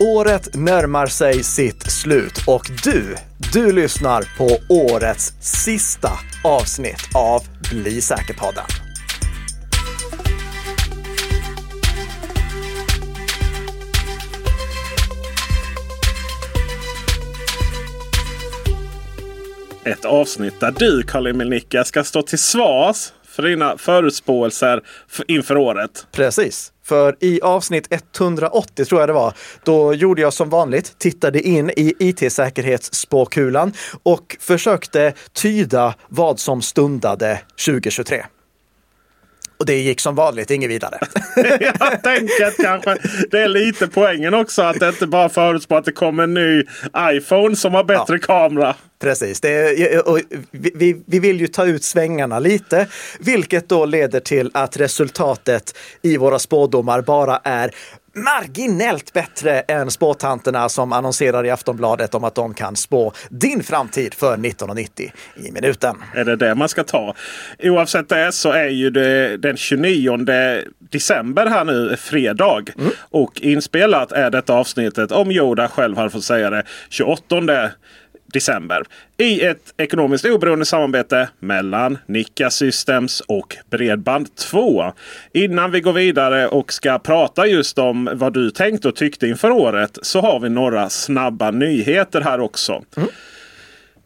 Året närmar sig sitt slut och du, du lyssnar på årets sista avsnitt av Bli säker-podden. Ett avsnitt där du, Karl-Emil Nicka, ska stå till svars för dina förutspåelser inför året. Precis. För i avsnitt 180 tror jag det var, då gjorde jag som vanligt, tittade in i IT-säkerhetsspåkulan och försökte tyda vad som stundade 2023. Och det gick som vanligt inget vidare. jag tänker att kanske det är lite poängen också. Att det inte bara förutspår att det kommer en ny iPhone som har bättre ja. kamera. Precis, är, vi, vi, vill ju ta ut svängarna lite, vilket då leder till att resultatet i våra spådomar bara är marginellt bättre än spåtanterna som annonserar i Aftonbladet om att de kan spå din framtid för 1990 i minuten. Är det det man ska ta? Oavsett det så är ju det den 29 december här nu, fredag. Mm. Och inspelat är detta avsnittet, om Yoda själv har fått säga det, 28 december i ett ekonomiskt oberoende samarbete mellan Nika Systems och Bredband2. Innan vi går vidare och ska prata just om vad du tänkte och tyckte inför året så har vi några snabba nyheter här också. Mm.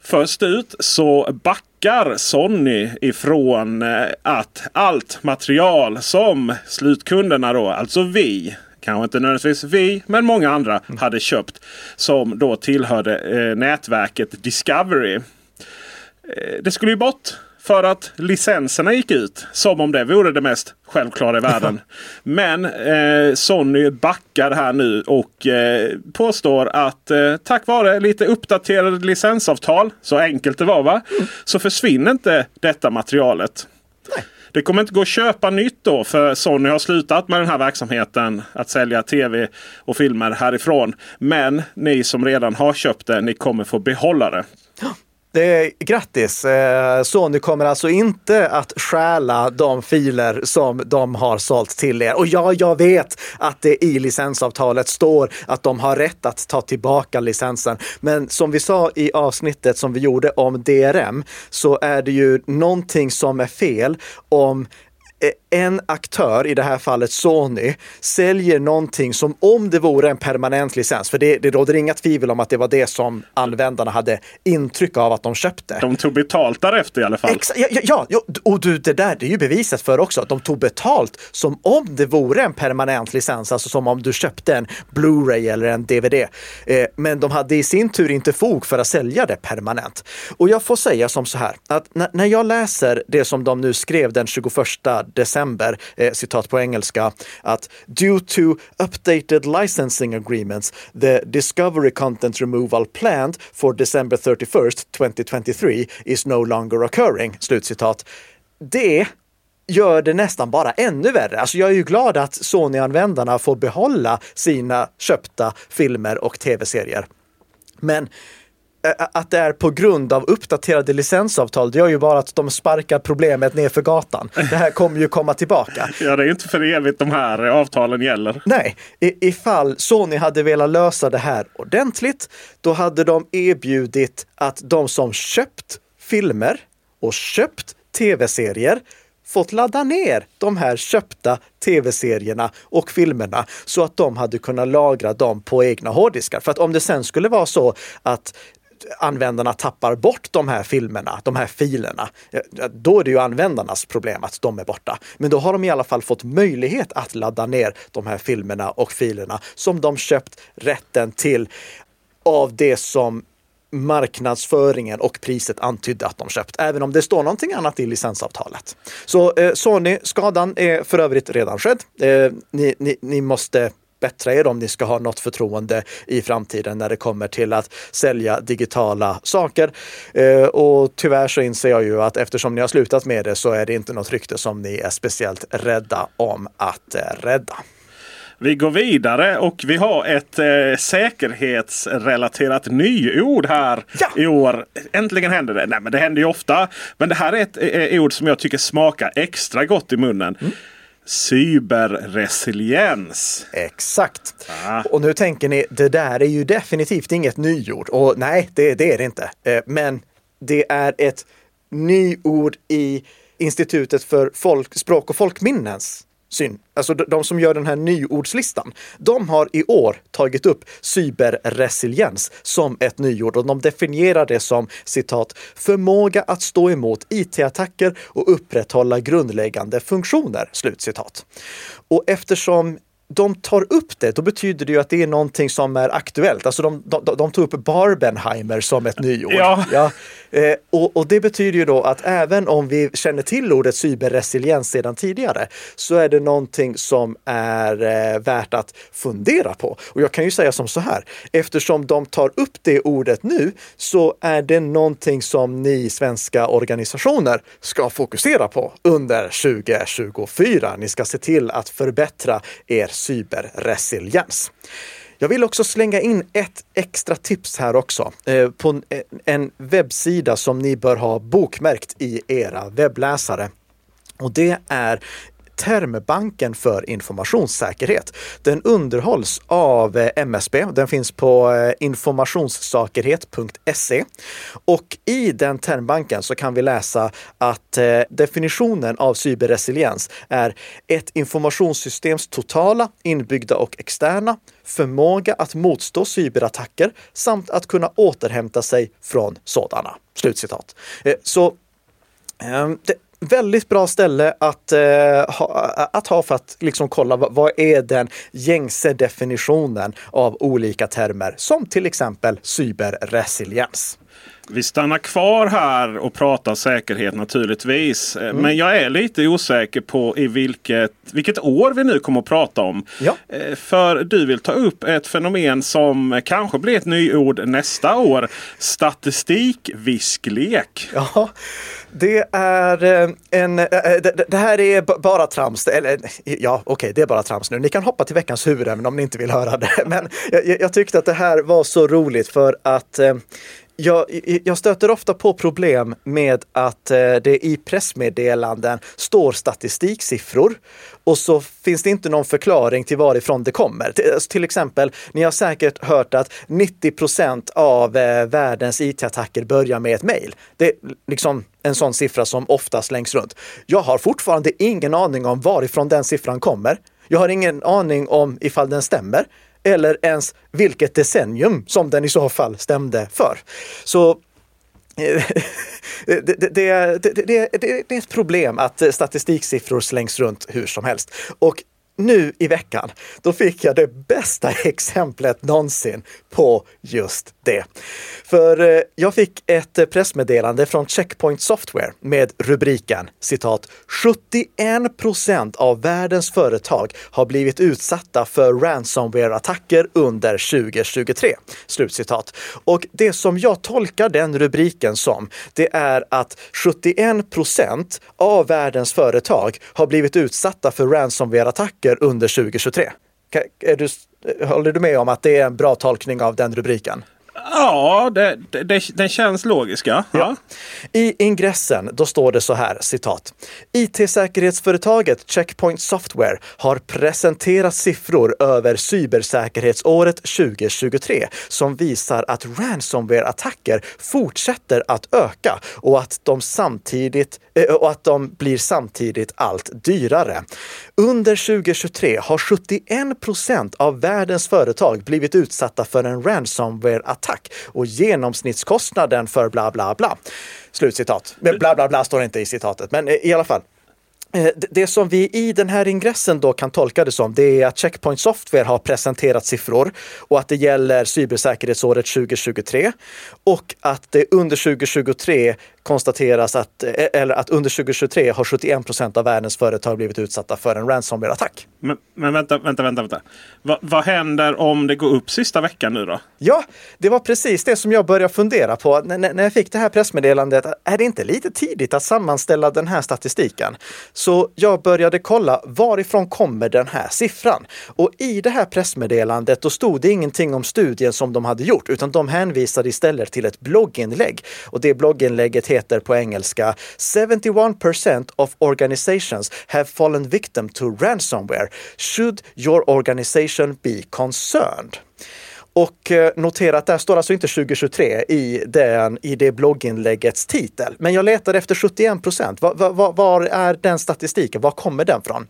Först ut så backar Sony ifrån eh, att allt material som slutkunderna då, alltså vi, kanske inte nödvändigtvis vi, men många andra hade köpt. Som då tillhörde eh, nätverket Discovery. Eh, det skulle ju bort för att licenserna gick ut. Som om det vore det mest självklara i världen. Men eh, Sony backar här nu och eh, påstår att eh, tack vare lite uppdaterade licensavtal, så enkelt det var va, mm. så försvinner inte detta materialet. Nej. Det kommer inte gå att köpa nytt då för Sony har slutat med den här verksamheten att sälja tv och filmer härifrån. Men ni som redan har köpt det, ni kommer få behålla det. Det är, grattis! Eh, Sony kommer alltså inte att stjäla de filer som de har sålt till er. Och ja, jag vet att det i licensavtalet står att de har rätt att ta tillbaka licensen. Men som vi sa i avsnittet som vi gjorde om DRM så är det ju någonting som är fel om en aktör, i det här fallet Sony, säljer någonting som om det vore en permanent licens, för det, det råder inga tvivel om att det var det som användarna hade intryck av att de köpte. De tog betalt därefter i alla fall. Exa ja, ja, ja, och du, det där det är ju beviset för också, att de tog betalt som om det vore en permanent licens, alltså som om du köpte en Blu-ray eller en DVD. Eh, men de hade i sin tur inte fog för att sälja det permanent. Och jag får säga som så här, att när jag läser det som de nu skrev den 21 december, eh, citat på engelska, att due to updated licensing agreements, the discovery content removal planned for December 31st, 2023 is no longer occurring. Slutcitat. Det gör det nästan bara ännu värre. Alltså jag är ju glad att Sony-användarna får behålla sina köpta filmer och tv-serier. Men att det är på grund av uppdaterade licensavtal, det gör ju bara att de sparkar problemet ner för gatan. Det här kommer ju komma tillbaka. Ja, det är inte för evigt de här avtalen gäller. Nej, ifall Sony hade velat lösa det här ordentligt, då hade de erbjudit att de som köpt filmer och köpt tv-serier fått ladda ner de här köpta tv-serierna och filmerna så att de hade kunnat lagra dem på egna hårddiskar. För att om det sen skulle vara så att användarna tappar bort de här filmerna, de här filerna, då är det ju användarnas problem att de är borta. Men då har de i alla fall fått möjlighet att ladda ner de här filmerna och filerna som de köpt rätten till av det som marknadsföringen och priset antydde att de köpt, även om det står någonting annat i licensavtalet. Så eh, Sony, skadan är för övrigt redan skedd. Eh, ni, ni, ni måste bättra er om ni ska ha något förtroende i framtiden när det kommer till att sälja digitala saker. Eh, och tyvärr så inser jag ju att eftersom ni har slutat med det så är det inte något rykte som ni är speciellt rädda om att eh, rädda. Vi går vidare och vi har ett eh, säkerhetsrelaterat nyord här ja. i år. Äntligen händer det. Nej, men det händer ju ofta. Men det här är ett eh, ord som jag tycker smakar extra gott i munnen. Mm. Cyberresiliens. Exakt. Ah. Och nu tänker ni, det där är ju definitivt inget nyord. Och nej, det, det är det inte. Eh, Men det är ett nyord i Institutet för folk, språk och folkminnens syn. Alltså de, de som gör den här nyordslistan. De har i år tagit upp cyberresiliens som ett nyord och de definierar det som citat förmåga att stå emot IT-attacker och upprätthålla grundläggande funktioner. Slut citat. Och eftersom de tar upp det, då betyder det ju att det är någonting som är aktuellt. Alltså de, de, de tog upp Barbenheimer som ett nyord. Ja. Eh, och, och det betyder ju då att även om vi känner till ordet cyberresiliens sedan tidigare så är det någonting som är eh, värt att fundera på. Och jag kan ju säga som så här, eftersom de tar upp det ordet nu så är det någonting som ni svenska organisationer ska fokusera på under 2024. Ni ska se till att förbättra er cyberresiliens. Jag vill också slänga in ett extra tips här också eh, på en, en webbsida som ni bör ha bokmärkt i era webbläsare. Och det är Termbanken för informationssäkerhet. Den underhålls av eh, MSB. Den finns på eh, informationssäkerhet.se. Och i den termbanken så kan vi läsa att eh, definitionen av cyberresiliens är ett informationssystems totala, inbyggda och externa förmåga att motstå cyberattacker samt att kunna återhämta sig från sådana. Slutcitat. Så ehm, det, väldigt bra ställe att, eh, ha, att ha för att liksom kolla vad, vad är den gängse definitionen av olika termer som till exempel cyberresiliens. Vi stannar kvar här och pratar säkerhet naturligtvis. Eh, Mm. Men jag är lite osäker på i vilket, vilket år vi nu kommer att prata om. Ja. Eh, För du vill ta upp ett fenomen som kanske blir ett nyord nästa år. Statistikvisklek. Ja, det är eh, en... Det, det här är bara trams. Eller, ja, okej, det är bara trams nu. Ni kan hoppa till veckans huvudämne om ni inte vill höra det. Men jag, jag tyckte att det här var så roligt för att jag, jag stöter ofta på problem med att eh, det i pressmeddelanden står statistiksiffror och så finns det inte någon förklaring till varifrån det kommer. Alltså till, exempel, ni har säkert hört att 90 procent av eh, världens it-attacker börjar med ett mejl. Det är liksom en sån siffra som ofta slängs runt. Jag har fortfarande ingen aning om varifrån den siffran kommer. Jag har ingen aning om ifall den stämmer eller ens vilket decennium som den i så fall stämde för. Så eh, det, det, är- det, det, det, det är ett problem att statistiksiffror slängs runt hur som helst. Och nu i veckan, då fick jag det bästa exemplet någonsin på just det. För eh, jag fick ett pressmeddelande från Checkpoint Software med rubriken citat 71 procent av världens företag har blivit utsatta för ransomware-attacker under 2023. Slutcitat. Och det som jag tolkar den rubriken som, det är att 71 procent av världens företag har blivit utsatta för ransomware-attacker under 2023. Är du, håller du med om att det är en bra tolkning av den rubriken? Ja, det, det, det, den känns logiska. Ja. Ja. I ingressen då står det så här, citat. IT-säkerhetsföretaget Checkpoint Software har presenterat siffror över cybersäkerhetsåret 2023 som visar att ransomware-attacker fortsätter att öka och att de samtidigt eh, och att de blir samtidigt allt dyrare. Under 2023 har 71 procent av världens företag blivit utsatta för en ransomware-attack och genomsnittskostnaden för bla bla bla. Slutcitat. Men Bla bla bla står inte i citatet, men eh, i alla fall. Eh, det som vi i den här ingressen då kan tolka det som, det är att Checkpoint Software har presenterat siffror och att det gäller cybersäkerhetsåret 2023 och att det under 2023 konstateras att, eh, eller att under 2023 har 71 procent av världens företag blivit utsatta för en ransomware-attack. Men, men vänta, vänta, vänta. vänta. Va, vad händer om det går upp sista veckan nu då? Ja, det var precis det som jag började fundera på när, när när jag fick det här pressmeddelandet. Är det inte lite tidigt att sammanställa den här statistiken? Så jag började kolla varifrån kommer den här siffran? Och i det här pressmeddelandet då stod det ingenting om studien som de hade gjort, utan de hänvisade istället till ett blogginlägg. Och det blogginlägget heter på engelska 71% of organizations have fallen victim to ransomware. Should your organization be concerned? Och eh, notera att där står alltså inte 2023 i, den, i det blogginläggets titel. Men jag letade efter 71 procent. Var, var, var, är den statistiken? Var kommer den från?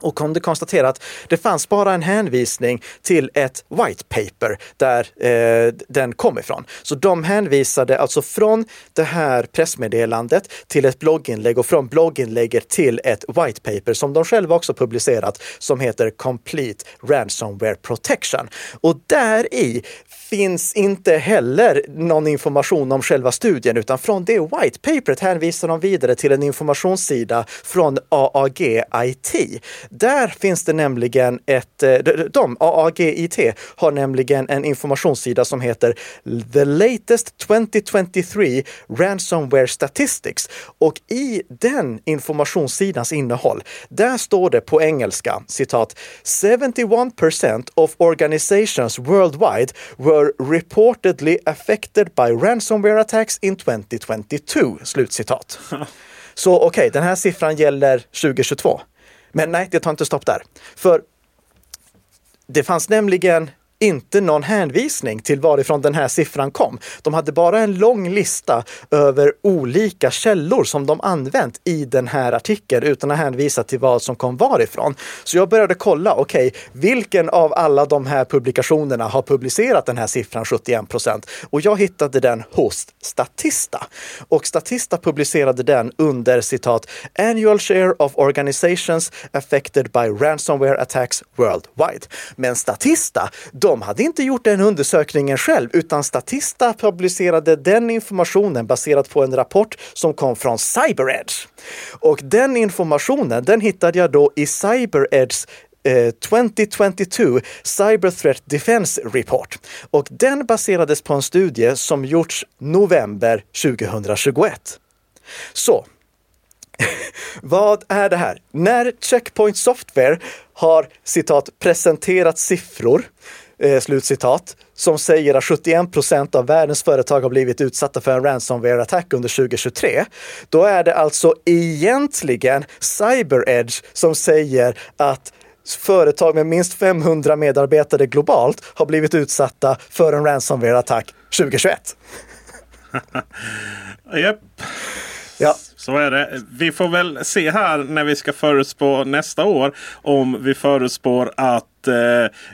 Och kunde konstatera att det fanns bara en hänvisning till ett white paper där eh, den kom ifrån. Så de hänvisade alltså från det här pressmeddelandet till ett blogginlägg och från blogginlägget till ett white paper som de själva också publicerat som heter Complete Ransomware Protection. Och där i finns inte heller någon information om själva studien, utan från det white paperet hänvisar de vidare till en informationssida från AAG IT. Där finns det nämligen ett, eh, de, AAG IT har nämligen en informationssida som heter The latest 2023 Ransomware Statistics. Och i den informationssidans innehåll, där står det på engelska, citat, 71% of organizations worldwide were were reportedly affected by ransomware attacks in 2022. Slutcitat. Så okej, okay, den här siffran gäller 2022. Men nej, det tar inte stopp där. För det fanns nämligen inte någon hänvisning till varifrån den här siffran kom. De hade bara en lång lista över olika källor som de använt i den här artikeln utan att hänvisa till vad som kom varifrån. Så jag började kolla, okej, okay, vilken av alla de här publikationerna har publicerat den här siffran 71 procent? Och jag hittade den hos Statista. Och Statista publicerade den under citat Annual share of organizations affected by ransomware attacks worldwide. Men Statista, de hade inte gjort den undersökningen själv, utan Statista publicerade den informationen baserat på en rapport som kom från CyberEdge. Och den informationen, den hittade jag då i CyberEdges 2022 eh, Cyber Threat Defense Report. Och den baserades på en studie som gjorts november 2021. Så, vad är det här? När Checkpoint Software har citat presenterat siffror eh, slutcitat, som säger att 71 procent av världens företag har blivit utsatta för en ransomware-attack under 2023. Då är det alltså egentligen CyberEdge som säger att företag med minst 500 medarbetare globalt har blivit utsatta för en ransomware-attack 2021. Japp. Ja. Så är det. Vi får väl se här när vi ska förutspå nästa år om vi förutspår att eh,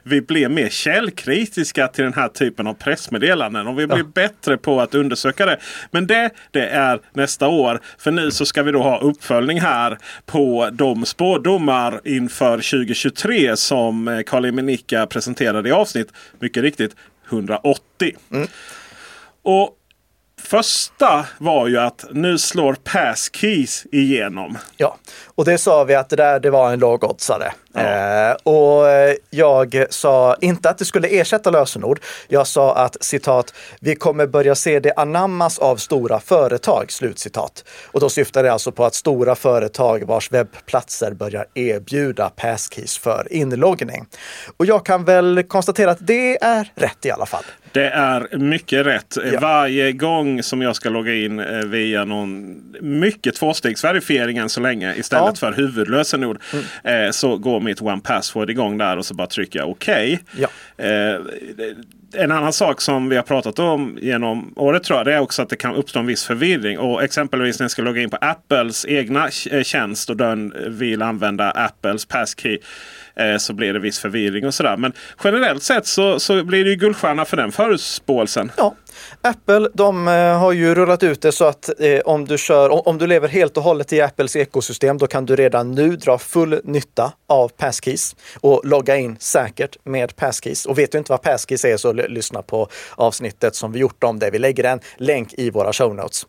vi blir mer källkritiska till den här typen av pressmeddelanden. Om vi blir ja. bättre på att undersöka det. Men det, det är nästa år. För nu så ska vi då ha uppföljning här på de spådomar inför 2023 som eh, Karl Eminika presenterade i avsnitt, mycket riktigt, 180. Mm. Och första var ju att nu slår Passkeys igenom. Ja, och det sa vi att det där det var en lågoddsare. Ja. Eh, och jag sa inte att det skulle ersätta lösenord. Jag sa att citat, vi kommer börja se det anammas av stora företag, slutcitat. Och då syftar det alltså på att stora företag vars webbplatser börjar erbjuda passkeys för inloggning. Och jag kan väl konstatera att det är rätt i alla fall. Det är mycket rätt. Ja. Varje gång som jag ska logga in eh, via någon mycket tvåstegsverifiering än så länge istället ja. för huvudlösenord mm. Eh, så går mitt one password igång där och så bara trycker jag OK. Ja. Eh, en annan sak som vi har pratat om genom året tror jag det är också att det kan uppstå en viss förvirring. Och exempelvis när jag ska logga in på Apples egna tjänst och den vill använda Apples passkey eh, så blir det viss förvirring och sådär. Men generellt sett så, så blir det ju guldstjärna för den förutspåelsen. Ja, Apple de eh, har ju rullat ut det så att eh, om, du kör, om du lever helt och hållet i Apples ekosystem då kan du redan nu dra full nytta av Passkeys och logga in säkert med Passkeys. Och vet du inte vad Passkeys är så lyssna på avsnittet som vi gjort om det. Vi lägger en länk i våra show notes.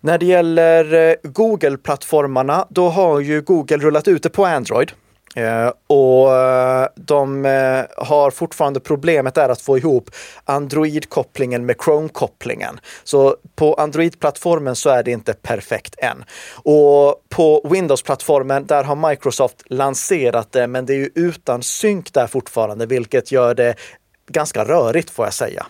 När det gäller eh, Google-plattformarna, då har ju Google rullat ut det på Android. Eh, och eh, de eh, har fortfarande problemet är att få ihop Android-kopplingen med Chrome-kopplingen. Så på Android-plattformen så är det inte perfekt än. Och på Windows-plattformen, där har Microsoft lanserat det, men det är ju utan synk där fortfarande, vilket gör det ganska rörigt får jag säga.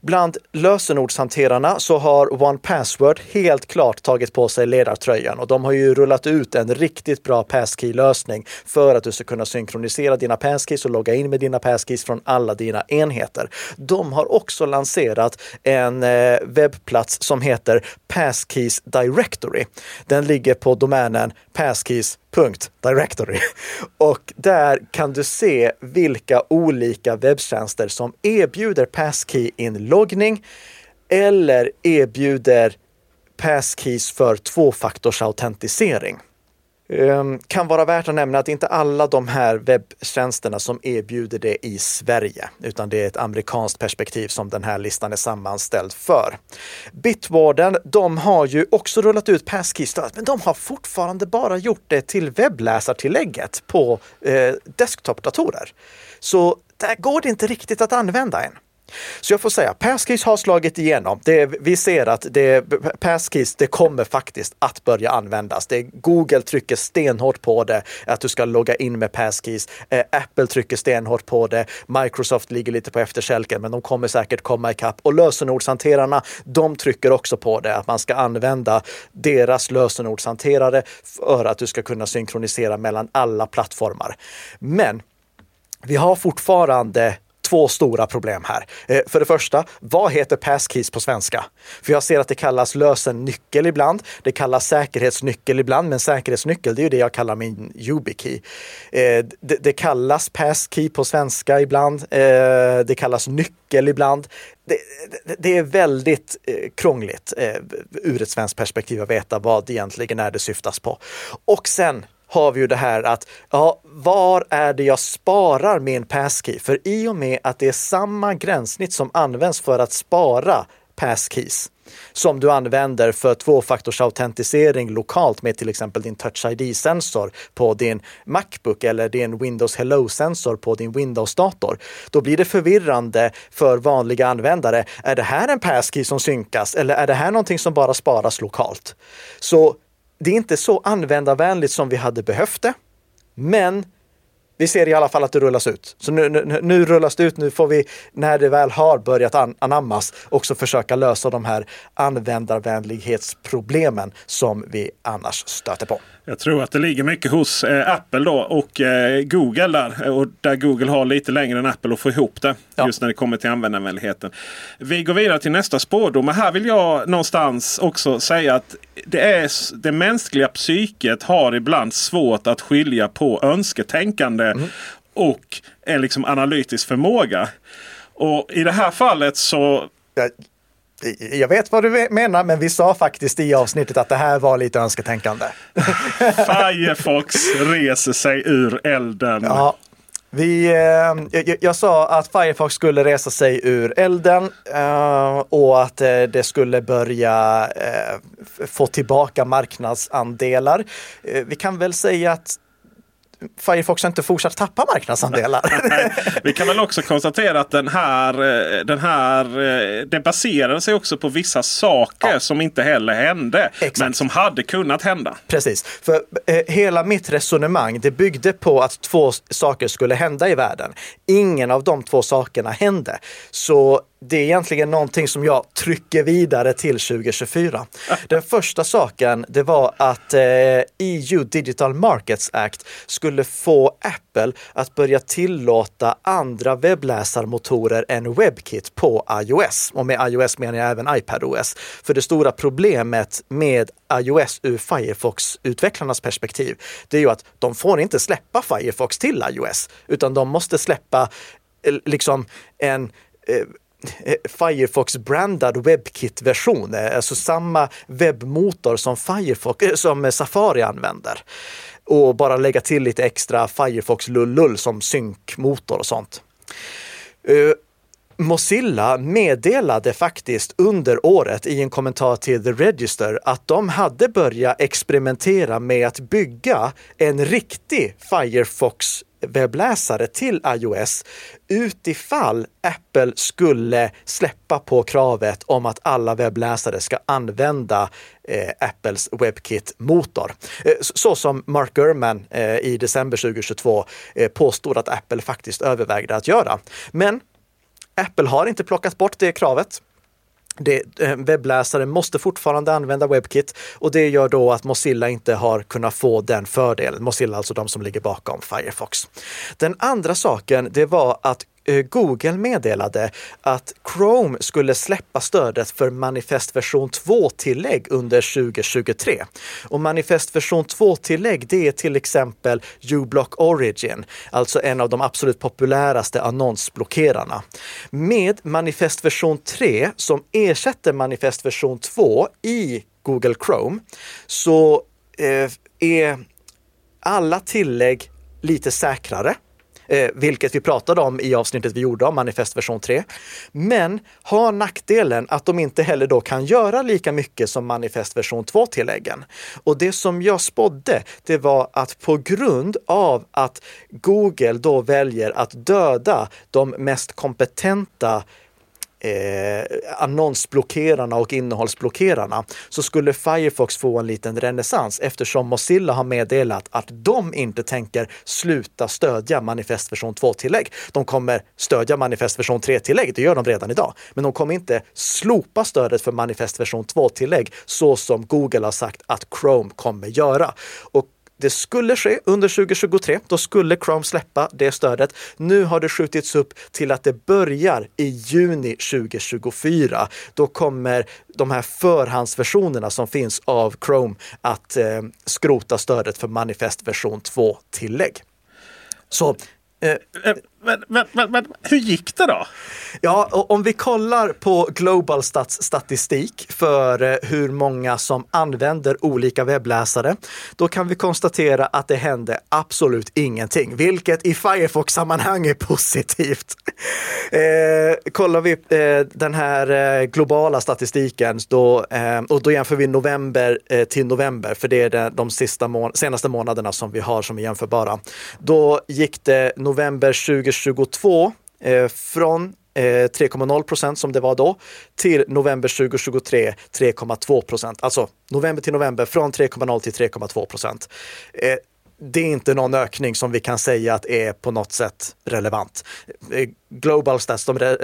Bland lösenordshanterarna så har One Password helt klart tagit på sig ledartröjan och de har ju rullat ut en riktigt bra passkey-lösning för att du ska kunna synkronisera dina passkeys och logga in med dina passkeys från alla dina enheter. De har också lanserat en eh, webbplats som heter Passkeys Directory. Den ligger på domänen Punkt, directory. och där kan du se vilka olika webbtjänster som erbjuder passkey-inloggning eller erbjuder passkeys för tvåfaktorsautentisering. Ehm, kan vara värt att nämna att inte alla de här webbtjänsterna som erbjuder det i Sverige, utan det är ett amerikanskt perspektiv som den här listan är sammanställd för. Bitwarden, de har ju också rullat ut passkey-stöd, men de har fortfarande bara gjort det till webbläsartillägget på eh, desktopdatorer. Så där går det inte riktigt att använda än. Så jag får säga, Passkeys har slagit igenom. Det, vi ser att det, Passkeys, det kommer faktiskt att börja användas. Det, Google trycker stenhårt på det, att du ska logga in med Passkeys. Eh, Apple trycker stenhårt på det. Microsoft ligger lite på efterkälken, men de kommer säkert komma ikapp. Och lösenordshanterarna, de trycker också på det, att man ska använda deras lösenordshanterare för att du ska kunna synkronisera mellan alla plattformar. Men vi har fortfarande två stora problem här. Eh, för det första, vad heter passkeys på svenska? För jag ser att det kallas lösennyckel ibland. Det kallas säkerhetsnyckel ibland, men säkerhetsnyckel, det är ju det jag kallar min YubiKey. Eh, det, kallas passkey på svenska ibland. Eh, det kallas nyckel ibland. Det, det, det, är väldigt krångligt ur ett svenskt perspektiv att veta vad det egentligen är det syftas på. Och sen har vi ju det här att ja, var är det jag sparar min passkey? För i och med att det är samma gränssnitt som används för att spara passkeys som du använder för tvåfaktorsautentisering lokalt med till exempel din Touch ID-sensor på din Macbook eller din Windows Hello-sensor på din Windows-dator. Då blir det förvirrande för vanliga användare. Är det här en passkey som synkas eller är det här någonting som bara sparas lokalt? Så det är inte så användarvänligt som vi hade behövt det. Men vi ser i alla fall att det rullas ut. Så nu, nu, nu, rullas det ut. Nu får vi, när det väl har börjat an, anammas, också försöka lösa de här användarvänlighetsproblemen som vi annars stöter på. Jag tror att det ligger mycket hos eh, Apple då och eh, Google där. Och där Google har lite längre än Apple att få ihop det. Ja. Just när det kommer till användarvänligheten. Vi går vidare till nästa spårdom. Men här vill jag någonstans också säga att det, är, det mänskliga psyket har ibland svårt att skilja på önsketänkande mm. och en liksom analytisk förmåga. Och i det här fallet så jag vet vad du menar, men vi sa faktiskt i avsnittet att det här var lite önsketänkande. Firefox reser sig ur elden. Ja, vi, eh, jag, jag, sa att Firefox skulle resa sig ur elden eh, och att eh, det skulle börja få tillbaka marknadsandelar. Vi kan väl säga att Firefox har inte fortsatt tappa marknadsandelar. Vi kan väl också konstatera att den här, eh, den här eh, det baserade sig också på vissa saker ja. som inte heller hände. Exakt. Men som hade kunnat hända. Precis, för eh, hela mitt resonemang det byggde på att två saker skulle hända i världen. Ingen av de två sakerna hände. Så det är egentligen någonting som jag trycker vidare till 2024. Den första saken, det var att eh, EU Digital Markets Act skulle få Apple att börja tillåta andra webbläsarmotorer än WebKit på iOS. Och med iOS menar jag även iPadOS. För det stora problemet med iOS ur Firefox-utvecklarnas perspektiv, det är ju att de får inte släppa Firefox till iOS, utan de måste släppa eh, liksom en Eh, Eh, Firefox-brandad WebKit-version, eh, alltså samma webbmotor som, Firefox, eh, som Safari använder. Och bara lägga till lite extra Firefox-lullull som synkmotor och sånt. Mozilla meddelade faktiskt under året i en kommentar till The Register att de hade börjat experimentera med att bygga en riktig Firefox webbläsare till iOS utifall Apple skulle släppa på kravet om att alla webbläsare ska använda eh, Apples WebKit-motor. Eh, så som Mark Gurman eh, i december 2022 eh, påstod att Apple faktiskt övervägde att göra. Men Apple har inte plockat bort det kravet. Det, eh, webbläsare måste fortfarande använda WebKit och det gör då att Mozilla inte har kunnat få den fördelen. Mozilla, alltså de som ligger bakom Firefox. Den andra saken, det var att Eh, Google meddelade att Chrome skulle släppa stödet för Manifest version 2-tillägg under 2023. Och Manifest version 2-tillägg, det är till exempel uBlock Origin, alltså en av de absolut populäraste annonsblockerarna. Med Manifest version 3 som ersätter Manifest version 2 i Google Chrome så eh, är alla tillägg lite säkrare eh, vilket vi pratade om i avsnittet vi gjorde om manifest version 3. Men har nackdelen att de inte heller då kan göra lika mycket som manifest version 2-tilläggen. Och det som jag spådde, det var att på grund av att Google då väljer att döda de mest kompetenta eh, annonsblockerarna och innehållsblockerarna så skulle Firefox få en liten renässans eftersom Mozilla har meddelat att de inte tänker sluta stödja manifest version 2-tillägg. De kommer stödja manifest version 3-tillägg, det gör de redan idag. Men de kommer inte slopa stödet för manifest version 2-tillägg så som Google har sagt att Chrome kommer göra. Och det skulle ske under 2023. Då skulle Chrome släppa det stödet. Nu har det skjutits upp till att det börjar i juni 2024. Då kommer de här förhandsversionerna som finns av Chrome att eh, skrota stödet för manifest version 2-tillägg. Så Eh, eh men, men, men, men, hur gick det då? Ja, om vi kollar på Global Stats statistik för eh, hur många som använder olika webbläsare, då kan vi konstatera att det hände absolut ingenting, vilket i Firefox-sammanhang är positivt. Eh, kollar vi eh, den här eh, globala statistiken då, eh, och då jämför vi november eh, till november, för det är de sista må senaste månaderna som vi har som är jämförbara. Då gick det november 2022 eh, från eh, 3,0 procent som det var då till november 2023 3,2 procent. Alltså november till november från 3,0 till 3,2 procent. Eh, det är inte någon ökning som vi kan säga att är på något sätt relevant. Eh, Global Stats de eh,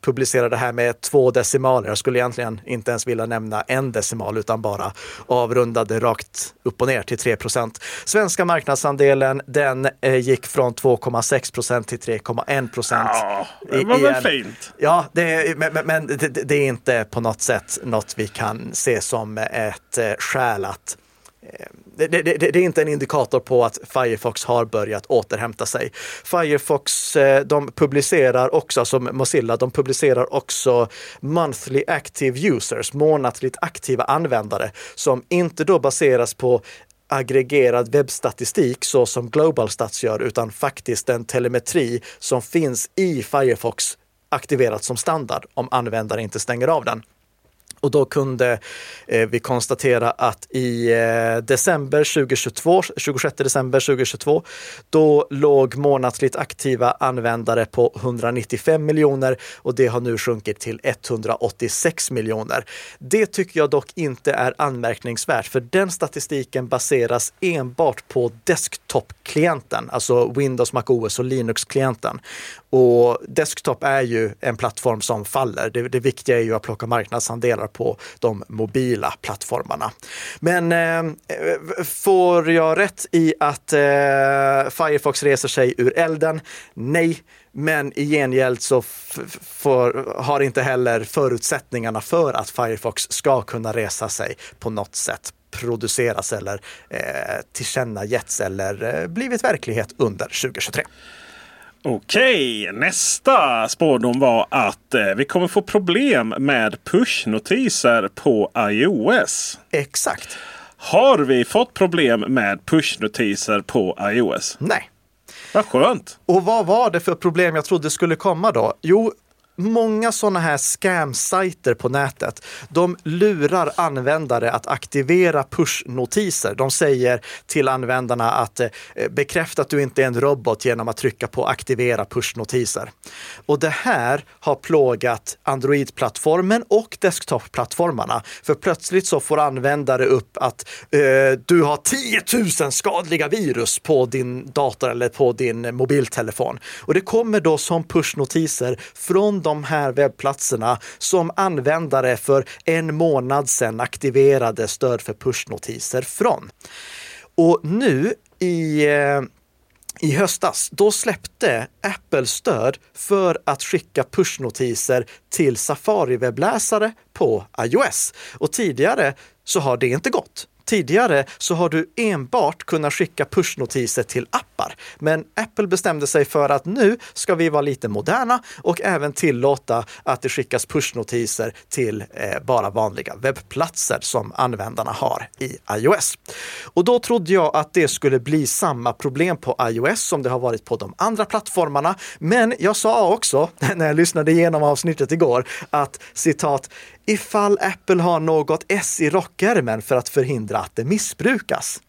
publicerar det här med två decimaler. Jag skulle egentligen inte ens vilja nämna en decimal utan bara avrundade rakt upp och ner till 3 procent. Svenska marknadsandelen den eh, gick från 2,6 procent till 3,1 procent. Ja, det var väl fint. Ja, det, men, men det, det, är inte på något sätt något vi kan se som ett skäl att Eh, det, det, det, är inte en indikator på att Firefox har börjat återhämta sig. Firefox, eh, de publicerar också, som alltså Mozilla, de publicerar också monthly active users, månatligt aktiva användare, som inte då baseras på aggregerad webbstatistik så som Global Stats gör, utan faktiskt den telemetri som finns i Firefox aktiverat som standard om användare inte stänger av den. Och då kunde eh, vi konstatera att i eh, december 2022, 26 december 2022, då låg månatligt aktiva användare på 195 miljoner och det har nu sjunkit till 186 miljoner. Det tycker jag dock inte är anmärkningsvärt, för den statistiken baseras enbart på desktop-klienten, alltså Windows, Mac OS och Linux-klienten. Och desktop är ju en plattform som faller. Det, det viktiga är ju att plocka marknadsandelar på de mobila plattformarna. Men eh, får jag rätt i att eh, Firefox reser sig ur elden? Nej, men i gengäld så får, har inte heller förutsättningarna för att Firefox ska kunna resa sig på något sätt produceras eller eh, tillkännagetts eller eh, blivit verklighet under 2023. Okej, nästa spårdom var att eh, vi kommer få problem med pushnotiser på iOS. Exakt. Har vi fått problem med pushnotiser på iOS? Nej. Vad skönt! Och vad var det för problem jag trodde skulle komma då? Jo, många sådana här scam-sajter på nätet, de lurar användare att aktivera push-notiser. De säger till användarna att eh, bekräfta att du inte är en robot genom att trycka på aktivera push-notiser. Och det här har plågat Android-plattformen och desktop-plattformarna. För plötsligt så får användare upp att eh, du har 10 000 skadliga virus på din dator eller på din mobiltelefon. Och det kommer då som push-notiser från de här webbplatserna som användare för en månad sedan aktiverade stöd för pushnotiser från. Och nu i eh, i höstas, då släppte Apple stöd för att skicka pushnotiser till Safari-webbläsare på iOS. Och tidigare så har det inte gått. Tidigare så har du enbart kunnat skicka pushnotiser till appar. Men Apple bestämde sig för att nu ska vi vara lite moderna och även tillåta att det skickas pushnotiser till eh, bara vanliga webbplatser som användarna har i iOS. Och då trodde jag att det skulle bli samma problem på iOS som det har varit på de andra plattformarna. Men jag sa också när jag lyssnade igenom avsnittet igår att citat, ifall Apple har något S i rockärmen för att förhindra att det missbrukas.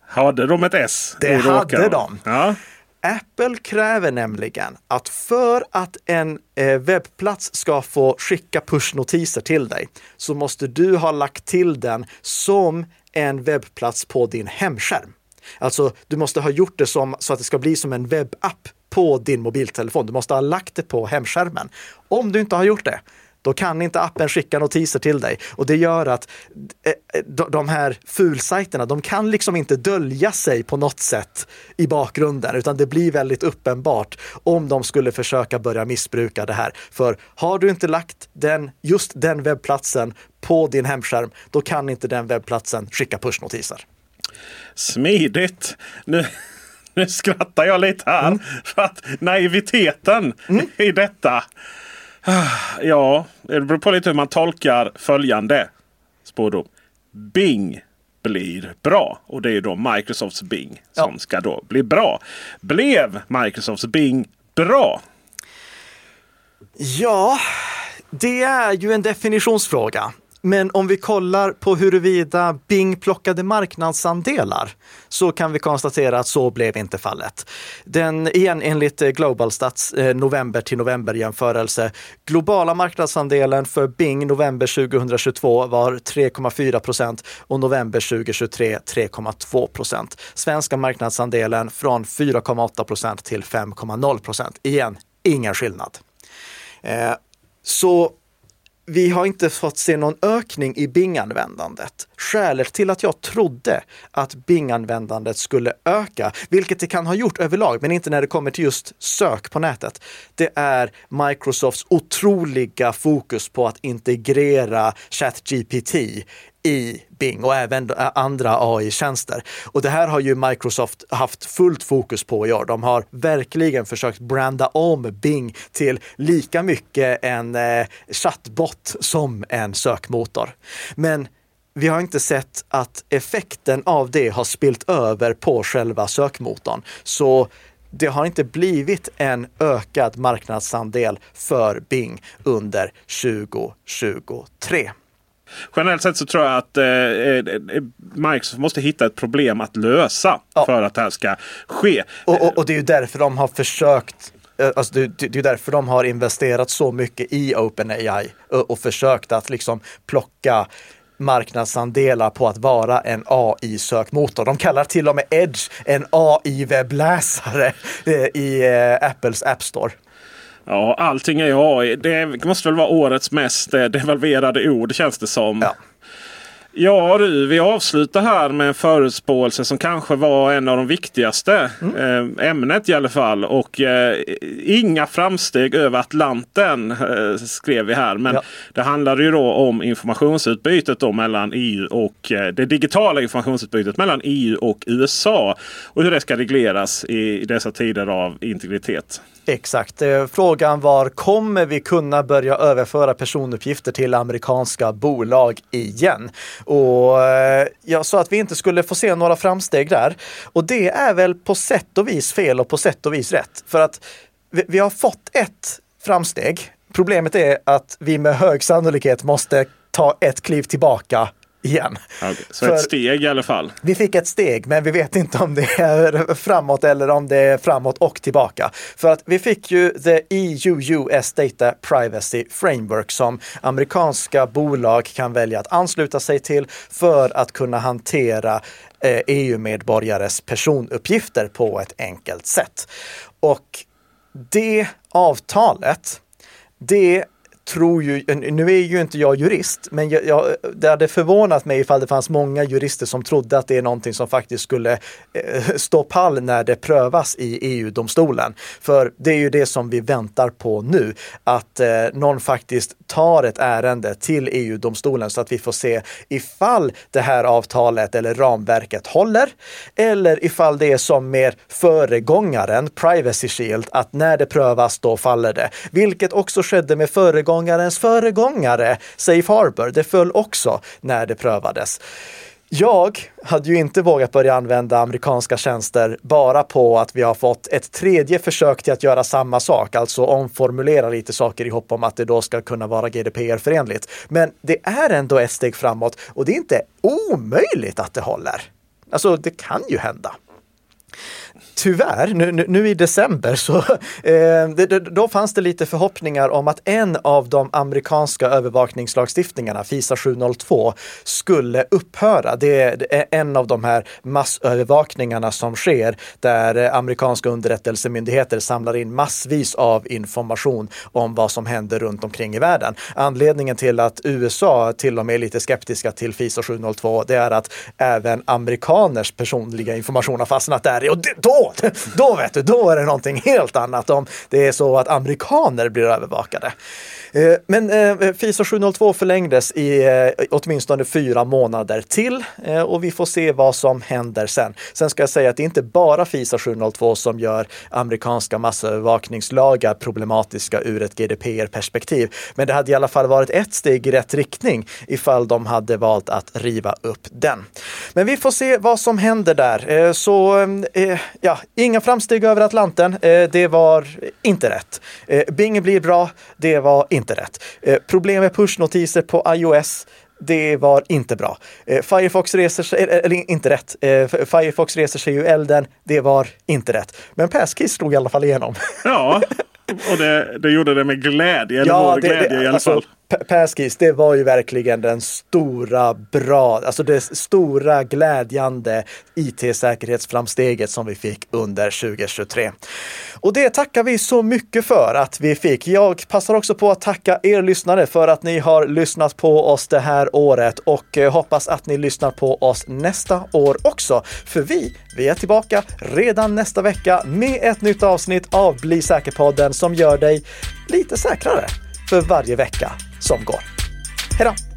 Hade de ett S? Det hade de. Ja. Apple kräver nämligen att för att en eh, webbplats ska få skicka pushnotiser till dig så måste du ha lagt till den som en webbplats på din hemskärm. Alltså, du måste ha gjort det som, så att det ska bli som en webbapp på din mobiltelefon. Du måste ha lagt det på hemskärmen. Om du inte har gjort det, då kan inte appen skicka notiser till dig. Och det gör att eh, de här fulsajterna, de kan liksom inte dölja sig på något sätt i bakgrunden, utan det blir väldigt uppenbart om de skulle försöka börja missbruka det här. För har du inte lagt den, just den webbplatsen på din hemskärm, då kan inte den webbplatsen skicka pushnotiser. Smidigt! Nu, nu skrattar jag lite här. Mm. För att naiviteten mm. i detta Ja, det beror på lite hur man tolkar följande spårdom. Bing blir bra. Och det är då Microsofts Bing som ja. ska då bli bra. Blev Microsofts Bing bra? Ja, det är ju en definitionsfråga. Men om vi kollar på huruvida Bing plockade marknadsandelar så kan vi konstatera att så blev inte fallet. Den, igen enligt eh, Global Stats eh, november till november jämförelse. Globala marknadsandelen för Bing november 2022 var 3,4 procent och november 2023 3,2 procent. Svenska marknadsandelen från 4,8 procent till 5,0 procent. Igen, ingen skillnad. Eh, så vi har inte fått se någon ökning i Bing-användandet. Skälet till att jag trodde att Bing-användandet skulle öka, vilket det kan ha gjort överlag, men inte när det kommer till just sök på nätet, det är Microsofts otroliga fokus på att integrera ChatGPT i Bing och även eh, andra AI-tjänster. Och det här har ju Microsoft haft fullt fokus på i år. De har verkligen försökt branda om Bing till lika mycket en eh, chattbot som en sökmotor. Men vi har inte sett att effekten av det har spilt över på själva sökmotorn. Så det har inte blivit en ökad marknadsandel för Bing under 2023. Generellt sett så tror jag att eh, eh, Microsoft måste hitta ett problem att lösa ja. för att det här ska ske. Och, och, och, det är ju därför de har försökt eh, Alltså det, det är därför de har investerat så mycket i OpenAI och, och försökt att liksom plocka marknadsandelar på att vara en AI-sökmotor. De kallar till och med Edge en AI-webbläsare eh, i Apples App Store. Ja, allting är AI. Det måste väl vara årets mest eh, devalverade ord känns det som. Ja. Ja du, vi avslutar här med en förutspåelse som kanske var en av de viktigaste. Mm. Eh, ämnet i alla fall. Och eh, inga framsteg över Atlanten eh, skrev vi här. Men ja. det handlade ju då om informationsutbytet då mellan EU och eh, det digitala informationsutbytet mellan EU och USA. Och hur det ska regleras i dessa tider av integritet. Exakt. Eh, frågan var, kommer vi kunna börja överföra personuppgifter till amerikanska bolag igen? Och eh, jag sa att vi inte skulle få se några framsteg där. Och det är väl på sätt och vis fel och på sätt och vis rätt. För att vi, vi har fått ett framsteg. Problemet är att vi med hög sannolikhet måste ta ett kliv tillbaka igen. Okay, så För ett steg i alla fall? Vi fick ett steg, men vi vet inte om det är framåt eller om det är framåt och tillbaka. För att vi fick ju the EU US Data Privacy Framework som amerikanska bolag kan välja att ansluta sig till för att kunna hantera EU-medborgares eh, e personuppgifter på ett enkelt sätt. Och det avtalet Det tror ju, nu är ju inte jag jurist, men jag, jag, det hade förvånat mig ifall det fanns många jurister som trodde att det är någonting som faktiskt skulle eh, stå pall när det prövas i EU-domstolen. För det är ju det som vi väntar på nu, att eh, någon faktiskt tar ett ärende till EU-domstolen så att vi får se ifall det här avtalet eller ramverket håller eller ifall det är som med föregångaren Privacy Shield, att när det prövas då faller det. Vilket också skedde med föregångaren föregångarens föregångare, Safe Harbor. Det föll också när det prövades. Jag hade ju inte vågat börja använda amerikanska tjänster bara på att vi har fått ett tredje försök till att göra samma sak, alltså omformulera lite saker i hopp om att det då ska kunna vara GDPR-förenligt. Men det är ändå ett steg framåt och det är inte omöjligt att det håller. Alltså, det kan ju hända tyvärr, nu, nu, i december, så eh, då fanns det lite förhoppningar om att en av de amerikanska övervakningslagstiftningarna, FISA 702, skulle upphöra. Det är, en av de här massövervakningarna som sker där eh, amerikanska underrättelsemyndigheter samlar in massvis av information om vad som händer runt omkring i världen. Anledningen till att USA till och med är lite skeptiska till FISA 702, det är att även amerikaners personliga information har fastnat där. Och då då, vet du, då är det någonting helt annat om det är så att amerikaner blir övervakade. Eh, men eh, FISA 702 förlängdes i eh, åtminstone fyra månader till och vi får se vad som händer sen. Sen ska jag säga att det är inte bara FISA 702 som gör amerikanska massövervakningslagar problematiska ur ett GDPR-perspektiv. Men det hade i alla fall varit ett steg i rätt riktning ifall de hade valt att riva upp den. Men vi får se vad som händer där. Så ja, inga framsteg över Atlanten. Det var inte rätt. Bing blir bra. Det var inte rätt. Eh, problem med pushnotiser på iOS. Det var inte bra. Eh, Firefox reser sig, eller inte rätt. Eh, Firefox reser sig ur elden. Det var inte rätt. Men Passkey slog i alla fall igenom. Ja, och det, det gjorde det med glädje. Eller ja, det, glädje det, i alla alltså, fall. Passkeys, det var ju verkligen den stora bra, alltså det stora glädjande IT-säkerhetsframsteget som vi fick under 2023. Och det tackar vi så mycket för att vi fick. Jag passar också på att tacka er lyssnare för att ni har lyssnat på oss det här året och eh, hoppas att ni lyssnar på oss nästa år också. För vi, vi är tillbaka redan nästa vecka med ett nytt avsnitt av Bli säker-podden som gör dig lite säkrare för varje vecka som går. Hej då!